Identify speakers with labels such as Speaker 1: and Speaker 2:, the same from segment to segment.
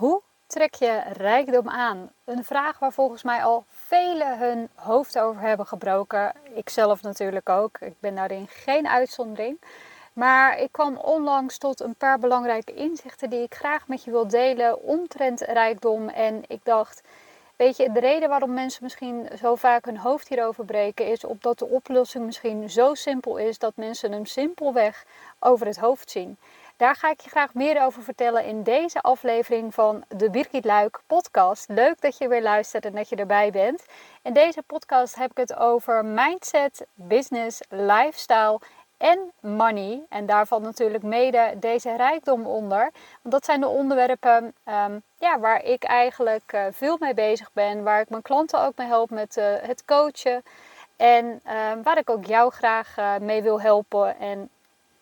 Speaker 1: Hoe trek je rijkdom aan? Een vraag waar volgens mij al velen hun hoofd over hebben gebroken. Ik zelf natuurlijk ook. Ik ben daarin geen uitzondering. Maar ik kwam onlangs tot een paar belangrijke inzichten die ik graag met je wil delen omtrent rijkdom. En ik dacht, weet je, de reden waarom mensen misschien zo vaak hun hoofd hierover breken, is omdat de oplossing misschien zo simpel is dat mensen hem simpelweg over het hoofd zien. Daar ga ik je graag meer over vertellen in deze aflevering van de Birgit Luik podcast. Leuk dat je weer luistert en dat je erbij bent. In deze podcast heb ik het over mindset, business, lifestyle en money. En daarvan natuurlijk mede deze rijkdom onder. Want dat zijn de onderwerpen ehm, ja, waar ik eigenlijk uh, veel mee bezig ben. Waar ik mijn klanten ook mee help met uh, het coachen. En ehm, waar ik ook jou graag uh, mee wil helpen. En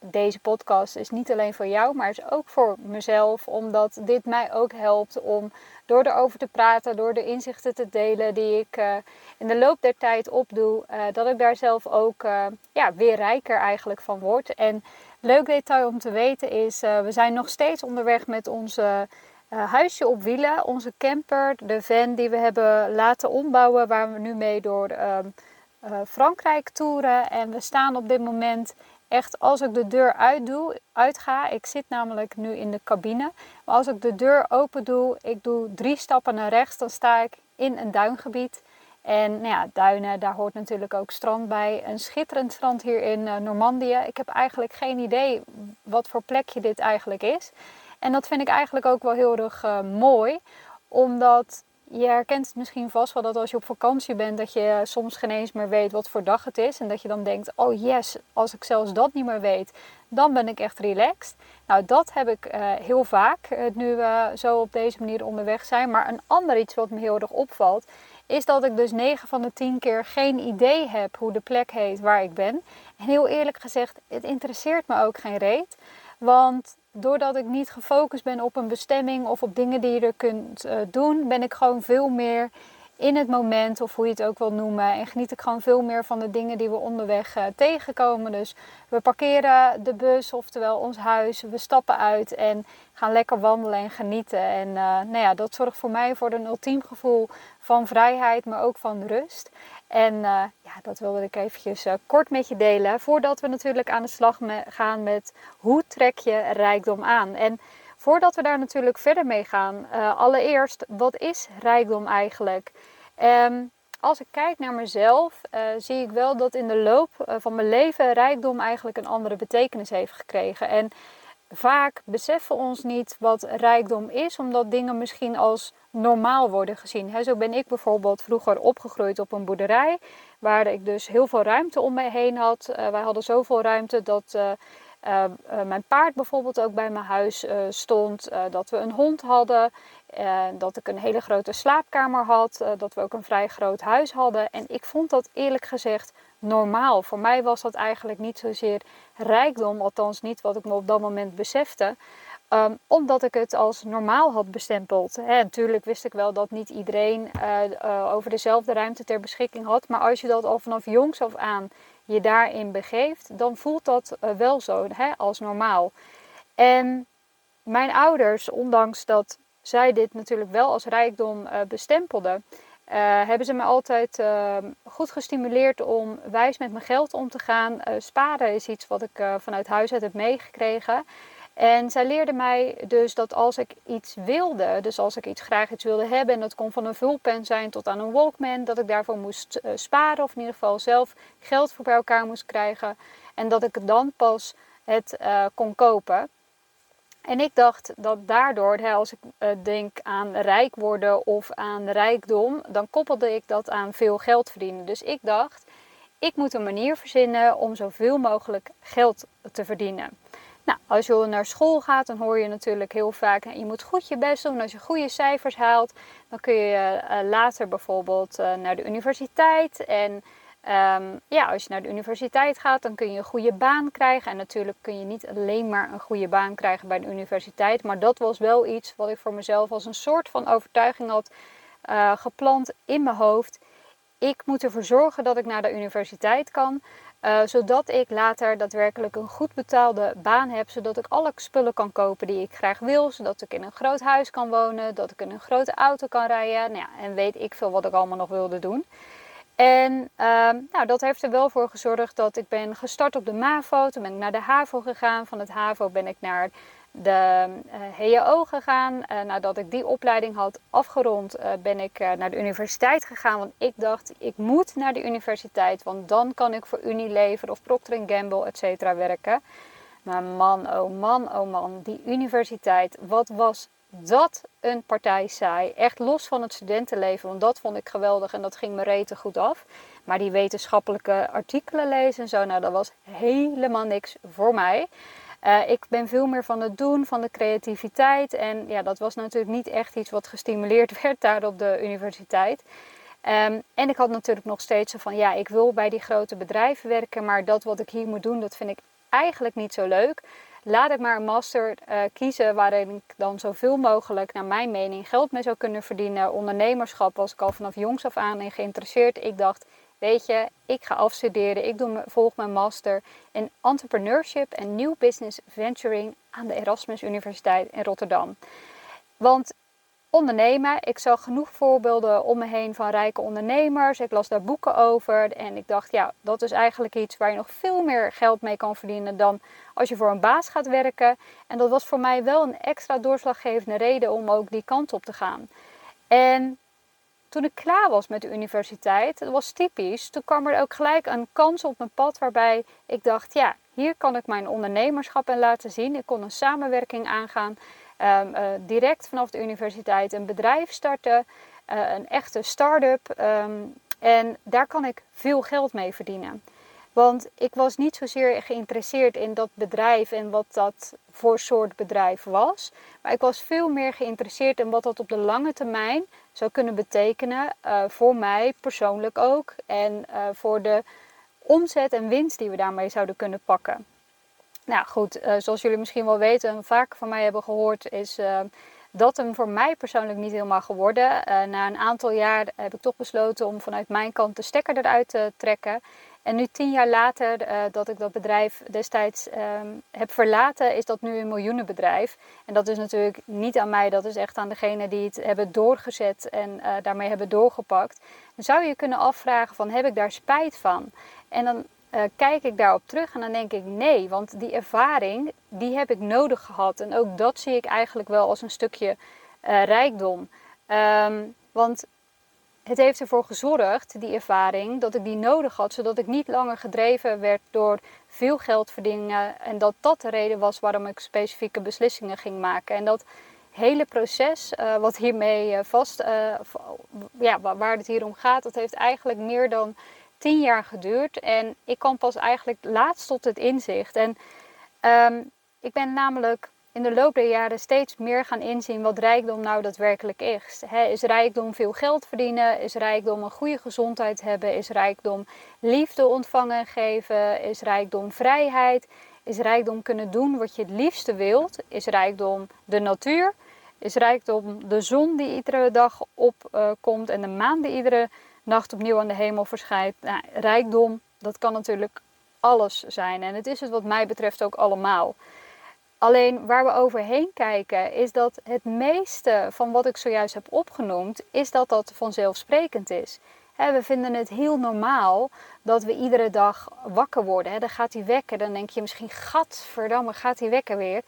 Speaker 1: deze podcast is niet alleen voor jou, maar is ook voor mezelf. Omdat dit mij ook helpt om door erover te praten, door de inzichten te delen die ik uh, in de loop der tijd opdoe, uh, dat ik daar zelf ook uh, ja, weer rijker eigenlijk van word. En leuk detail om te weten is, we zijn nog steeds onderweg met onze huisje op wielen, onze camper, de van die we hebben laten ombouwen, waar we nu mee door ehm, Frankrijk toeren. En we staan op dit moment echt als ik de deur uit doe, uitga, ik zit namelijk nu in de cabine, maar als ik de deur open doe, ik doe drie stappen naar rechts, dan sta ik in een duingebied. En nou ja, duinen, daar hoort natuurlijk ook strand bij. Een schitterend strand hier in uh, Normandië. Ik heb eigenlijk geen idee wat voor plekje dit eigenlijk is. En dat vind ik eigenlijk ook wel heel erg uh, mooi, omdat je herkent het misschien vast wel dat als je op vakantie bent, dat je soms geen eens meer weet wat voor dag het is. En dat je dan denkt, oh yes, als ik zelfs dat niet meer weet, dan ben ik echt relaxed. Nou, dat heb ik uh, heel vaak, uh, nu we zo op deze manier onderweg zijn. Maar een ander iets wat me heel erg opvalt, is dat ik dus 9 van de 10 keer geen idee heb hoe de plek heet waar ik ben. En heel eerlijk gezegd, het interesseert me ook geen reet. Want doordat ik niet gefocust ben op een bestemming of op dingen die je er kunt uh, doen, ben ik gewoon veel meer in het moment, of hoe je het ook wil noemen. En geniet ik gewoon veel meer van de dingen die we onderweg uh, tegenkomen. Dus we parkeren de bus, oftewel ons huis, we stappen uit en gaan lekker wandelen en genieten. En uh, nou ja, dat zorgt voor mij voor een ultiem gevoel van vrijheid, maar ook van rust. En uh, ja, dat wilde ik eventjes uh, kort met je delen. Voordat we natuurlijk aan de slag gaan met hoe trek je rijkdom aan. En voordat we daar natuurlijk verder mee gaan, uh, allereerst, wat is rijkdom eigenlijk? Um, als ik kijk naar mezelf, zie ik wel dat in de loop van mijn leven rijkdom eigenlijk een andere betekenis heeft gekregen. En vaak beseffen we ons niet wat rijkdom is, omdat dingen misschien als normaal worden gezien. zo ben ik bijvoorbeeld vroeger opgegroeid op een boerderij, waar ik dus heel veel ruimte om me heen had. Uh, wij hadden zoveel ruimte dat uh, uh, mijn paard bijvoorbeeld ook bij mijn huis stond, dat we een hond hadden, dat ik een hele grote slaapkamer had, dat we ook een vrij groot huis hadden. En ik vond dat eerlijk gezegd normaal. Voor mij was dat eigenlijk niet zozeer rijkdom, althans niet wat ik me op dat moment besefte. Um, omdat ik het als normaal had bestempeld. Hè, natuurlijk wist ik wel dat niet iedereen uh, uh, over dezelfde ruimte ter beschikking had. Maar als je dat al vanaf jongs af aan je daarin begeeft, dan voelt dat wel zo als normaal. En mijn ouders, ondanks dat zij dit natuurlijk wel als rijkdom bestempelden, hebben ze me altijd ehm, goed gestimuleerd om wijs met mijn geld om te gaan. sparen is iets wat ik vanuit huis uit heb meegekregen. En zij leerde mij dus dat als ik iets wilde, dus als ik iets graag iets wilde hebben, en dat kon van een vulpen zijn tot aan een Walkman, dat ik daarvoor moest uh, sparen of in ieder geval zelf geld voor bij elkaar moest krijgen. En dat ik dan pas het uh, kon kopen. En ik dacht dat daardoor, als ik uh, denk aan rijk worden of aan rijkdom, dan koppelde ik dat aan veel geld verdienen. Dus ik dacht, ik moet een manier verzinnen om zoveel mogelijk geld te verdienen. Nou, als je naar school gaat, dan hoor je natuurlijk heel vaak, je moet goed je best doen. Als je goede cijfers haalt, dan kun je uh, later bijvoorbeeld uh, naar de universiteit. En um, ja, als je naar de universiteit gaat, dan kun je een goede baan krijgen. En natuurlijk kun je niet alleen maar een goede baan krijgen bij de universiteit. Maar dat was wel iets wat ik voor mezelf als een soort van overtuiging had uh, geplant in mijn hoofd. Ik moet ervoor zorgen dat ik naar de universiteit kan. Uh, zodat ik later daadwerkelijk een goed betaalde baan heb. Zodat ik alle spullen kan kopen die ik graag wil. Zodat ik in een groot huis kan wonen. Dat ik in een grote auto kan rijden. Nou ja, en weet ik veel wat ik allemaal nog wilde doen. En uh, nou, dat heeft er wel voor gezorgd dat ik ben gestart op de MAVO. Toen ben ik naar de HAVO gegaan. Van het HAVO ben ik naar de uh, HAO gegaan. Uh, nadat ik die opleiding had afgerond, uh, ben ik naar de universiteit gegaan. Want ik dacht, ik moet naar de universiteit. Want dan kan ik voor Unilever of Procter Gamble, et cetera, werken. Maar man, oh man, oh man, die universiteit, wat was dat een partij saai. Echt los van het studentenleven, want dat vond ik geweldig en dat ging me rete goed af. Maar die wetenschappelijke artikelen lezen en zo, nou dat was helemaal niks voor mij. Uh, ik ben veel meer van het doen, van de creativiteit. En ja, dat was natuurlijk niet echt iets wat gestimuleerd werd daar op de universiteit. Um, en ik had natuurlijk nog steeds van, ja, ik wil bij die grote bedrijven werken, maar dat wat ik hier moet doen, dat vind ik eigenlijk niet zo leuk. Laat ik maar een master uh, kiezen waarin ik dan zoveel mogelijk, naar mijn mening, geld mee zou kunnen verdienen. Ondernemerschap was ik al vanaf jongs af aan in geïnteresseerd. Ik dacht, weet je, ik ga afstuderen. Ik doe, volg mijn master in entrepreneurship en new business venturing aan de Erasmus Universiteit in Rotterdam. Want ondernemen, ik zag genoeg voorbeelden om me heen van rijke ondernemers. Ik las daar boeken over en ik dacht, ja, dat is eigenlijk iets waar je nog veel meer geld mee kan verdienen dan als je voor een baas gaat werken. En dat was voor mij wel een extra doorslaggevende reden om ook die kant op te gaan. En toen ik klaar was met de universiteit, dat was typisch, toen kwam er ook gelijk een kans op mijn pad waarbij ik dacht, ja, hier kan ik mijn ondernemerschap in laten zien. Ik kon een samenwerking aangaan, um, uh, direct vanaf de universiteit een bedrijf starten, uh, een echte start-up. Um, en daar kan ik veel geld mee verdienen. Want ik was niet zozeer geïnteresseerd in dat bedrijf en wat dat voor soort bedrijf was. Maar ik was veel meer geïnteresseerd in wat dat op de lange termijn zou kunnen betekenen. Uh, voor mij persoonlijk ook. En voor de omzet en winst die we daarmee zouden kunnen pakken. Nou goed, uh, zoals jullie misschien wel weten en vaak van mij hebben gehoord, is dat hem voor mij persoonlijk niet helemaal geworden. na een aantal jaar heb ik toch besloten om vanuit mijn kant de stekker eruit te trekken. En nu tien jaar later dat ik dat bedrijf destijds um, heb verlaten, is dat nu een miljoenenbedrijf. En dat is natuurlijk niet aan mij, dat is echt aan degene die het hebben doorgezet en daarmee hebben doorgepakt. Dan zou je kunnen afvragen van heb ik daar spijt van? En dan uh, kijk ik daarop terug en dan denk ik nee, want die ervaring die heb ik nodig gehad. En ook dat zie ik eigenlijk wel als een stukje rijkdom. Um, want het heeft ervoor gezorgd, die ervaring, dat ik die nodig had, zodat ik niet langer gedreven werd door veel geld verdienen en dat dat de reden was waarom ik specifieke beslissingen ging maken. En dat hele proces, uh, wat hiermee vast, ja, waar het hier om gaat, dat heeft eigenlijk meer dan tien jaar geduurd. En ik kwam pas eigenlijk laatst tot het inzicht. En um, ik ben namelijk in de loop der jaren steeds meer gaan inzien wat rijkdom nou daadwerkelijk is. is rijkdom veel geld verdienen? Is rijkdom een goede gezondheid hebben? Is rijkdom liefde ontvangen en geven? Is rijkdom vrijheid? Is rijkdom kunnen doen wat je het liefste wilt? Is rijkdom de natuur? Is rijkdom de zon die iedere dag opkomt uh, en de maan die iedere nacht opnieuw aan de hemel verschijnt? Nou, rijkdom, dat kan natuurlijk alles zijn en het is het wat mij betreft ook allemaal. Alleen waar we overheen kijken is dat het meeste van wat ik zojuist heb opgenoemd, is dat dat vanzelfsprekend is. we vinden het heel normaal dat we iedere dag wakker worden. dan gaat hij wekken, dan denk je misschien, gadverdamme, gaat hij wekken weer.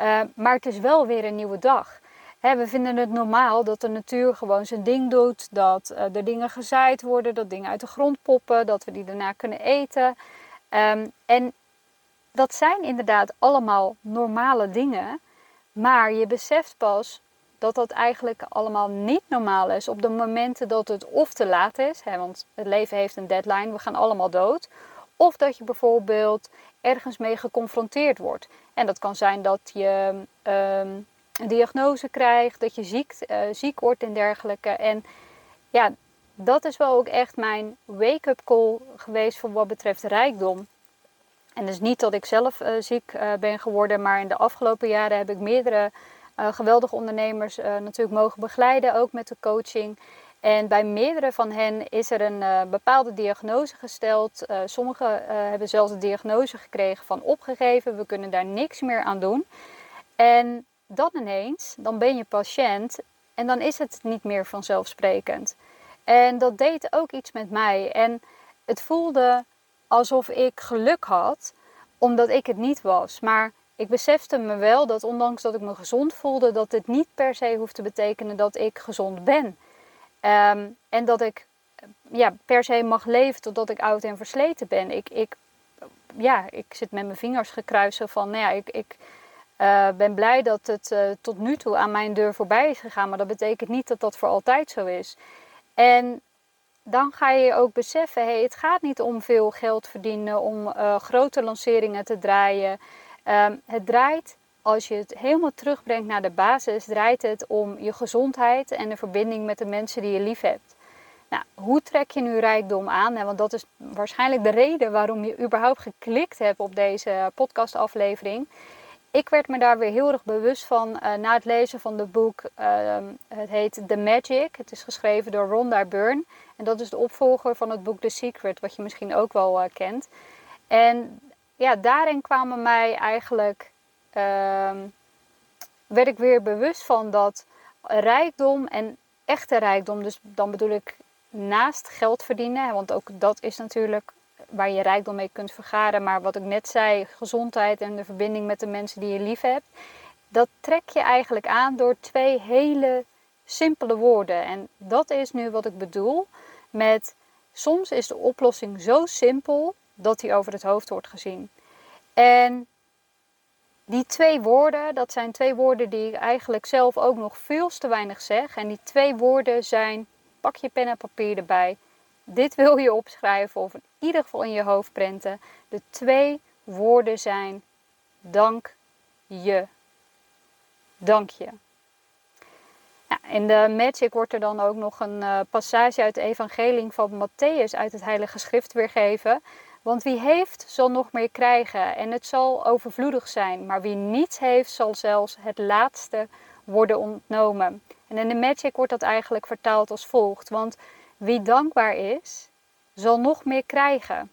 Speaker 1: Uh, maar het is wel weer een nieuwe dag. We vinden het normaal dat de natuur gewoon zijn ding doet, dat uh, er dingen gezaaid worden, dat dingen uit de grond poppen, dat we die daarna kunnen eten. Um, en dat zijn inderdaad allemaal normale dingen. Maar je beseft pas dat dat eigenlijk allemaal niet normaal is op de momenten dat het of te laat is, hè, want het leven heeft een deadline, we gaan allemaal dood. Of dat je bijvoorbeeld ergens mee geconfronteerd wordt. En dat kan zijn dat je um, een diagnose krijgt, dat je ziek, uh, ziek wordt en dergelijke. En ja, dat is wel ook echt mijn wake-up call geweest voor wat betreft rijkdom. En dus niet dat ik zelf uh, ziek uh, ben geworden, maar in de afgelopen jaren heb ik meerdere geweldige ondernemers natuurlijk mogen begeleiden, ook met de coaching. En bij meerdere van hen is er een bepaalde diagnose gesteld. Sommigen hebben zelfs de diagnose gekregen van opgegeven, we kunnen daar niks meer aan doen. En dan ineens, dan ben je patiënt en dan is het niet meer vanzelfsprekend. En dat deed ook iets met mij. En het voelde alsof ik geluk had, omdat ik het niet was. Maar ik besefte me wel dat ondanks dat ik me gezond voelde, dat dit niet per se hoeft te betekenen dat ik gezond ben. Ehm, en dat ik ja, per se mag leven totdat ik oud en versleten ben. Ik, ik, ja, ik zit met mijn vingers gekruist van, nou ja, ik, ik uh, ben blij dat het uh, tot nu toe aan mijn deur voorbij is gegaan. Maar dat betekent niet dat dat voor altijd zo is. En dan ga je ook beseffen, hey, het gaat niet om veel geld verdienen, om uh, grote lanceringen te draaien. Um, het draait, als je het helemaal terugbrengt naar de basis, draait het om je gezondheid en de verbinding met de mensen die je lief hebt. Nou, hoe trek je nu rijkdom aan? Want dat is waarschijnlijk de reden waarom je überhaupt geklikt hebt op deze podcastaflevering ik werd me daar weer heel erg bewust van uh, na het lezen van het boek. Uh, het heet The Magic. Het is geschreven door Rhonda Byrne. En dat is de opvolger van het boek The Secret, wat je misschien ook wel uh, kent. En ja, daarin kwamen mij eigenlijk. Ehm, werd ik weer bewust van dat rijkdom en echte rijkdom, dus dan bedoel ik naast geld verdienen, want ook dat is natuurlijk waar je rijkdom mee kunt vergaren. Maar wat ik net zei, gezondheid en de verbinding met de mensen die je lief hebt. Dat trek je eigenlijk aan door twee hele simpele woorden. En dat is nu wat ik bedoel met soms is de oplossing zo simpel dat die over het hoofd wordt gezien. En die twee woorden, dat zijn twee woorden die ik eigenlijk zelf ook nog veel te weinig zeg. En die twee woorden zijn: pak je pen en papier erbij. Dit wil je opschrijven of in ieder geval in je hoofd prenten. De twee woorden zijn dank je. Dank je. Ja, in de Magic wordt er dan ook nog een uh, passage uit de evangelie van Matthäus uit het Heilige Schrift weergeven. Want wie heeft, zal nog meer krijgen en het zal overvloedig zijn. Maar wie niets heeft, zal zelfs het laatste worden ontnomen. En in de Magic wordt dat eigenlijk vertaald als volgt. Want wie dankbaar is, zal nog meer krijgen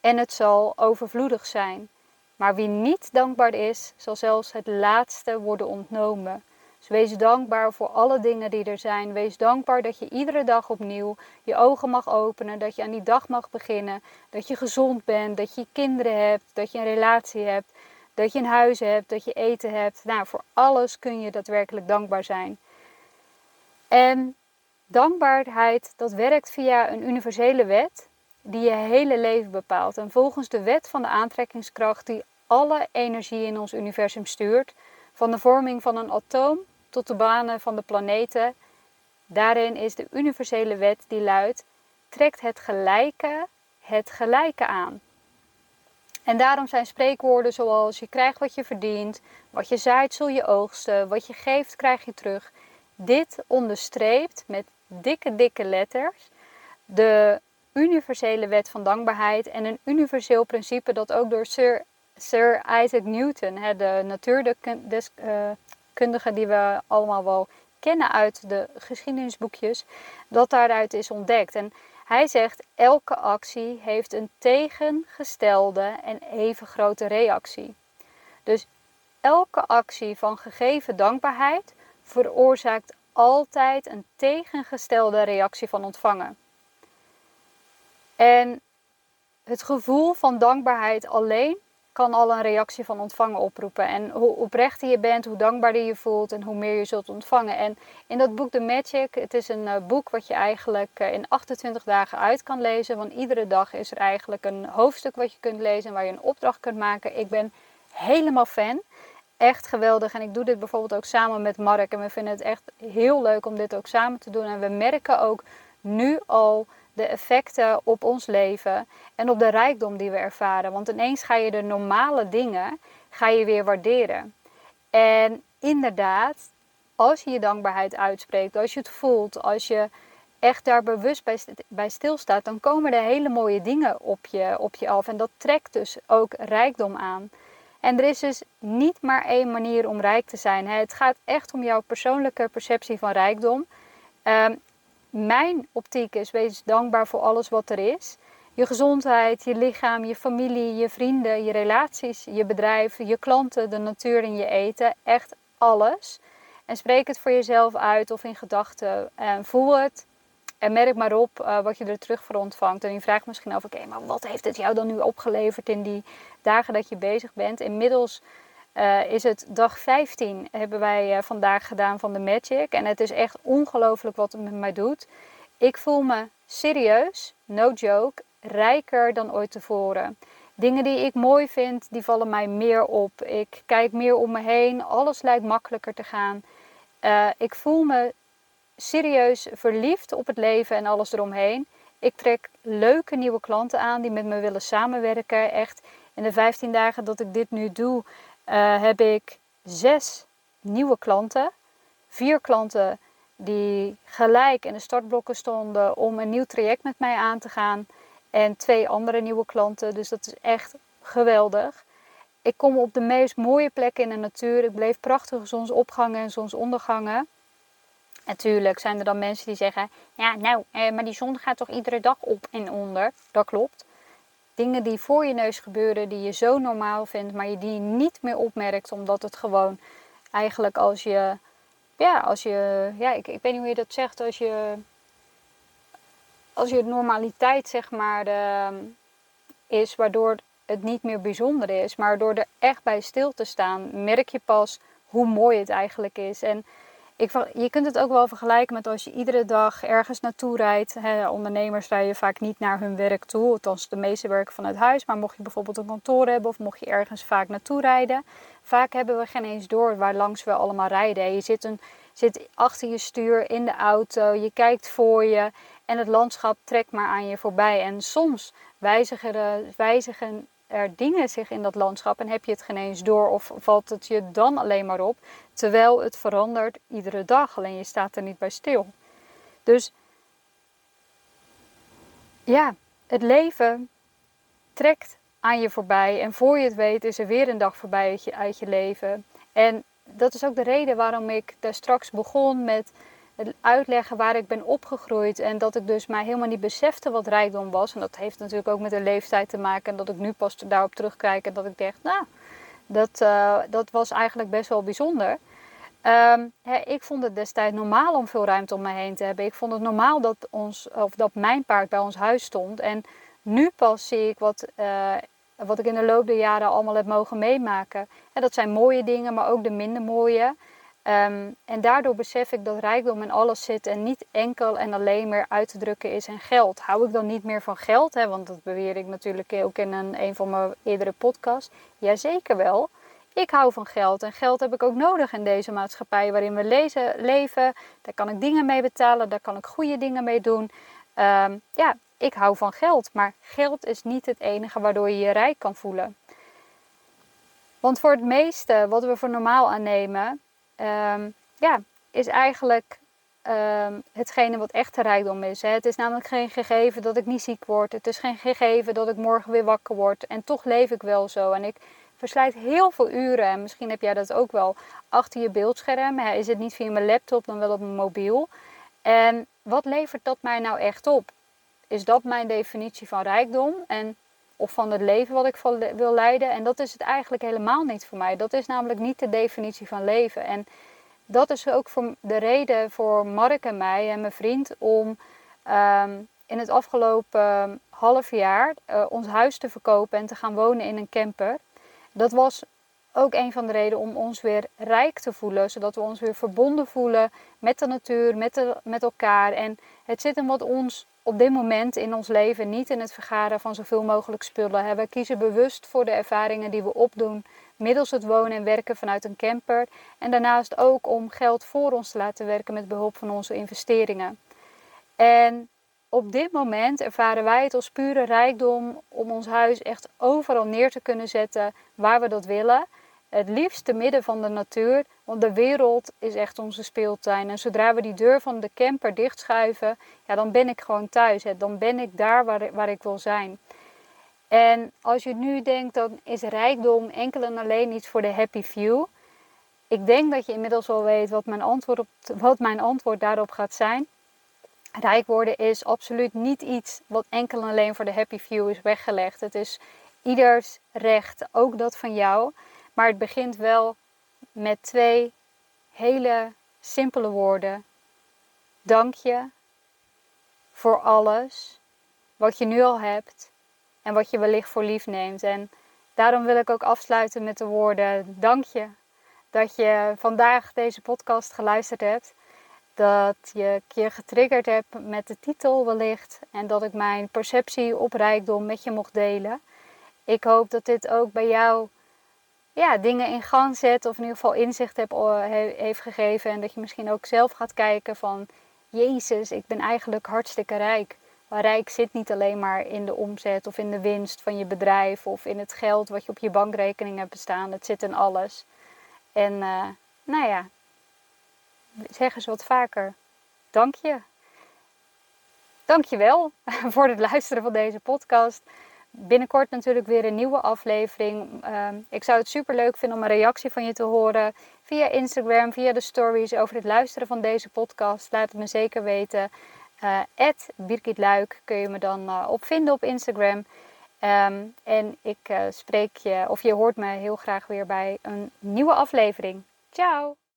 Speaker 1: en het zal overvloedig zijn. Maar wie niet dankbaar is, zal zelfs het laatste worden ontnomen. Dus wees dankbaar voor alle dingen die er zijn. Wees dankbaar dat je iedere dag opnieuw je ogen mag openen, dat je aan die dag mag beginnen, dat je gezond bent, dat je kinderen hebt, dat je een relatie hebt, dat je een huis hebt, dat je eten hebt. Nou, voor alles kun je daadwerkelijk dankbaar zijn. En Dankbaarheid, dat werkt via een universele wet die je hele leven bepaalt. En volgens de wet van de aantrekkingskracht die alle energie in ons universum stuurt, van de vorming van een atoom tot de banen van de planeten, daarin is de universele wet die luidt: trekt het gelijke het gelijke aan. En daarom zijn spreekwoorden zoals je krijgt wat je verdient, wat je zaait zul je oogsten, wat je geeft krijg je terug. Dit onderstreept met dikke, dikke letters de universele wet van dankbaarheid en een universeel principe dat ook door Sir, Sir Isaac Newton, de natuurkundige die we allemaal wel kennen uit de geschiedenisboekjes, dat daaruit is ontdekt. En hij zegt: elke actie heeft een tegengestelde en even grote reactie. Dus elke actie van gegeven dankbaarheid veroorzaakt altijd een tegengestelde reactie van ontvangen. En het gevoel van dankbaarheid alleen kan al een reactie van ontvangen oproepen. En hoe oprechter je bent, hoe dankbaarder je voelt en hoe meer je zult ontvangen. En in dat boek The Magic, het is een eh, boek wat je eigenlijk eh, in 28 dagen uit kan lezen. Want iedere dag is er eigenlijk een hoofdstuk wat je kunt lezen waar je een opdracht kunt maken. Ik ben helemaal fan echt geweldig. En ik doe dit bijvoorbeeld ook samen met Mark. En we vinden het echt heel leuk om dit ook samen te doen. En we merken ook nu al de effecten op ons leven en op de rijkdom die we ervaren. Want ineens ga je de normale dingen ga je weer waarderen. En inderdaad, als je je dankbaarheid uitspreekt, als je het voelt, als je echt daar bewust bij, stilstaat, dan komen er hele mooie dingen op je, op je af. En dat trekt dus ook rijkdom aan. En er is dus niet maar één manier om rijk te zijn. Het gaat echt om jouw persoonlijke perceptie van rijkdom. Ehm, mijn optiek is, wees dankbaar voor alles wat er is. Je gezondheid, je lichaam, je familie, je vrienden, je relaties, je bedrijf, je klanten, de natuur en je eten. Echt alles. En spreek het voor jezelf uit of in gedachten. En voel het. En merk maar op uh, wat je er terug voor ontvangt. En je vraagt misschien af, oké, maar wat heeft het jou dan nu opgeleverd in die dagen dat je bezig bent? Inmiddels uh, is het dag 15 hebben wij uh, vandaag gedaan van de Magic. En het is echt ongelooflijk wat het met mij doet. Ik voel me serieus, no joke, rijker dan ooit tevoren. Dingen die ik mooi vind, die vallen mij meer op. Ik kijk meer om me heen. Alles lijkt makkelijker te gaan. Uh, ik voel me serieus verliefd op het leven en alles eromheen. Ik trek leuke nieuwe klanten aan die met me willen samenwerken. Echt in de 15 dagen dat ik dit nu doe, uh, heb ik zes nieuwe klanten. Vier klanten die gelijk in de startblokken stonden om een nieuw traject met mij aan te gaan. En twee andere nieuwe klanten. Dus dat is echt geweldig. Ik kom op de meest mooie plekken in de natuur. Ik bleef prachtige zonsopgangen en zonsondergangen. Natuurlijk zijn er dan mensen die zeggen: Ja, nou, eh, maar die zon gaat toch iedere dag op en onder? Dat klopt. Dingen die voor je neus gebeuren, die je zo normaal vindt, maar je die niet meer opmerkt, omdat het gewoon eigenlijk als je, ja, als je, ja, ik, ik weet niet hoe je dat zegt, als je, als je normaliteit zeg maar de, is, waardoor het niet meer bijzonder is, maar door er echt bij stil te staan, merk je pas hoe mooi het eigenlijk is. En ik, je kunt het ook wel vergelijken met als je iedere dag ergens naartoe rijdt. Hè, ondernemers rijden vaak niet naar hun werk toe. Althans, de meeste werken vanuit huis. Maar mocht je bijvoorbeeld een kantoor hebben of mocht je ergens vaak naartoe rijden. Vaak hebben we geen eens door waar langs we allemaal rijden. Je zit, een, zit achter je stuur in de auto. Je kijkt voor je. En het landschap trekt maar aan je voorbij. En soms wijzigen, wijzigen er dingen zich in dat landschap en heb je het geen eens door of valt het je dan alleen maar op, terwijl het verandert iedere dag, alleen je staat er niet bij stil. Dus ja, het leven trekt aan je voorbij en voor je het weet is er weer een dag voorbij uit je, uit je leven. En dat is ook de reden waarom ik daar straks begon met het uitleggen waar ik ben opgegroeid. En dat ik dus mij helemaal niet besefte wat rijkdom was. En dat heeft natuurlijk ook met de leeftijd te maken. En dat ik nu pas daarop terugkijk en dat ik dacht, nou, dat, uh, dat was eigenlijk best wel bijzonder. Um, ik vond het destijds normaal om veel ruimte om me heen te hebben. Ik vond het normaal dat, ons, of dat mijn paard bij ons huis stond. En nu pas zie ik wat, uh, wat ik in de loop der jaren allemaal heb mogen meemaken. En dat zijn mooie dingen, maar ook de minder mooie. Um, en daardoor besef ik dat rijkdom in alles zit en niet enkel en alleen meer uit te drukken is in geld. Hou ik dan niet meer van geld? Hè? Want dat beweer ik natuurlijk ook in een, een van mijn eerdere podcasts. Jazeker wel. Ik hou van geld en geld heb ik ook nodig in deze maatschappij waarin we lezen, leven. Daar kan ik dingen mee betalen, daar kan ik goede dingen mee doen. Um, ja, ik hou van geld, maar geld is niet het enige waardoor je je rijk kan voelen. Want voor het meeste wat we voor normaal aannemen, um, ja, is eigenlijk um, hetgene wat echte rijkdom is. Hè. Het is namelijk geen gegeven dat ik niet ziek word. Het is geen gegeven dat ik morgen weer wakker word. En toch leef ik wel zo. En ik verslijt heel veel uren. En misschien heb jij dat ook wel achter je beeldscherm. Is het niet via mijn laptop, dan wel op mijn mobiel. En wat levert dat mij nou echt op? Is dat mijn definitie van rijkdom? En of van het leven wat ik wil leiden. En dat is het eigenlijk helemaal niet voor mij. Dat is namelijk niet de definitie van leven. En dat is ook voor de reden voor Mark en mij en mijn vriend om um, in het afgelopen half jaar uh, ons huis te verkopen en te gaan wonen in een camper. Dat was ook een van de redenen om ons weer rijk te voelen, zodat we ons weer verbonden voelen met de natuur, met, de, met elkaar. En het zit hem wat ons op dit moment in ons leven niet in het vergaren van zoveel mogelijk spullen. We kiezen bewust voor de ervaringen die we opdoen middels het wonen en werken vanuit een camper. En daarnaast ook om geld voor ons te laten werken met behulp van onze investeringen. En op dit moment ervaren wij het als pure rijkdom om ons huis echt overal neer te kunnen zetten waar we dat willen. Het liefst te midden van de natuur, want de wereld is echt onze speeltuin. En zodra we die deur van de camper dichtschuiven, ja, dan ben ik gewoon thuis. Hè. Dan ben ik daar waar, waar ik wil zijn. En als je nu denkt, dan is rijkdom enkel en alleen iets voor de happy few. Ik denk dat je inmiddels wel weet wat mijn antwoord, op, wat mijn antwoord daarop gaat zijn. Rijk worden is absoluut niet iets wat enkel en alleen voor de happy few is weggelegd. Het is ieders recht, ook dat van jou. Maar het begint wel met twee hele simpele woorden. Dank je voor alles wat je nu al hebt en wat je wellicht voor lief neemt. En daarom wil ik ook afsluiten met de woorden: Dank je dat je vandaag deze podcast geluisterd hebt. Dat je keer getriggerd hebt met de titel wellicht. En dat ik mijn perceptie op rijkdom met je mocht delen. Ik hoop dat dit ook bij jou ja, dingen in gang zet. Of in ieder geval inzicht heb, heeft gegeven. En dat je misschien ook zelf gaat kijken van... Jezus, ik ben eigenlijk hartstikke rijk. Maar rijk zit niet alleen maar in de omzet of in de winst van je bedrijf of in het geld wat je op je bankrekening hebt bestaan. Het zit in alles. En uh, nou ja, zeg eens wat vaker. Dank je. Dank je wel voor het luisteren van deze podcast. Binnenkort natuurlijk weer een nieuwe aflevering. Uh, ik zou het super leuk vinden om een reactie van je te horen via Instagram, via de stories over het luisteren van deze podcast. Laat het me zeker weten. Uh, Birgit Luik kun je me dan uh, op vinden op Instagram. Um, en ik uh, spreek je, of je hoort me heel graag weer bij een nieuwe aflevering. Ciao!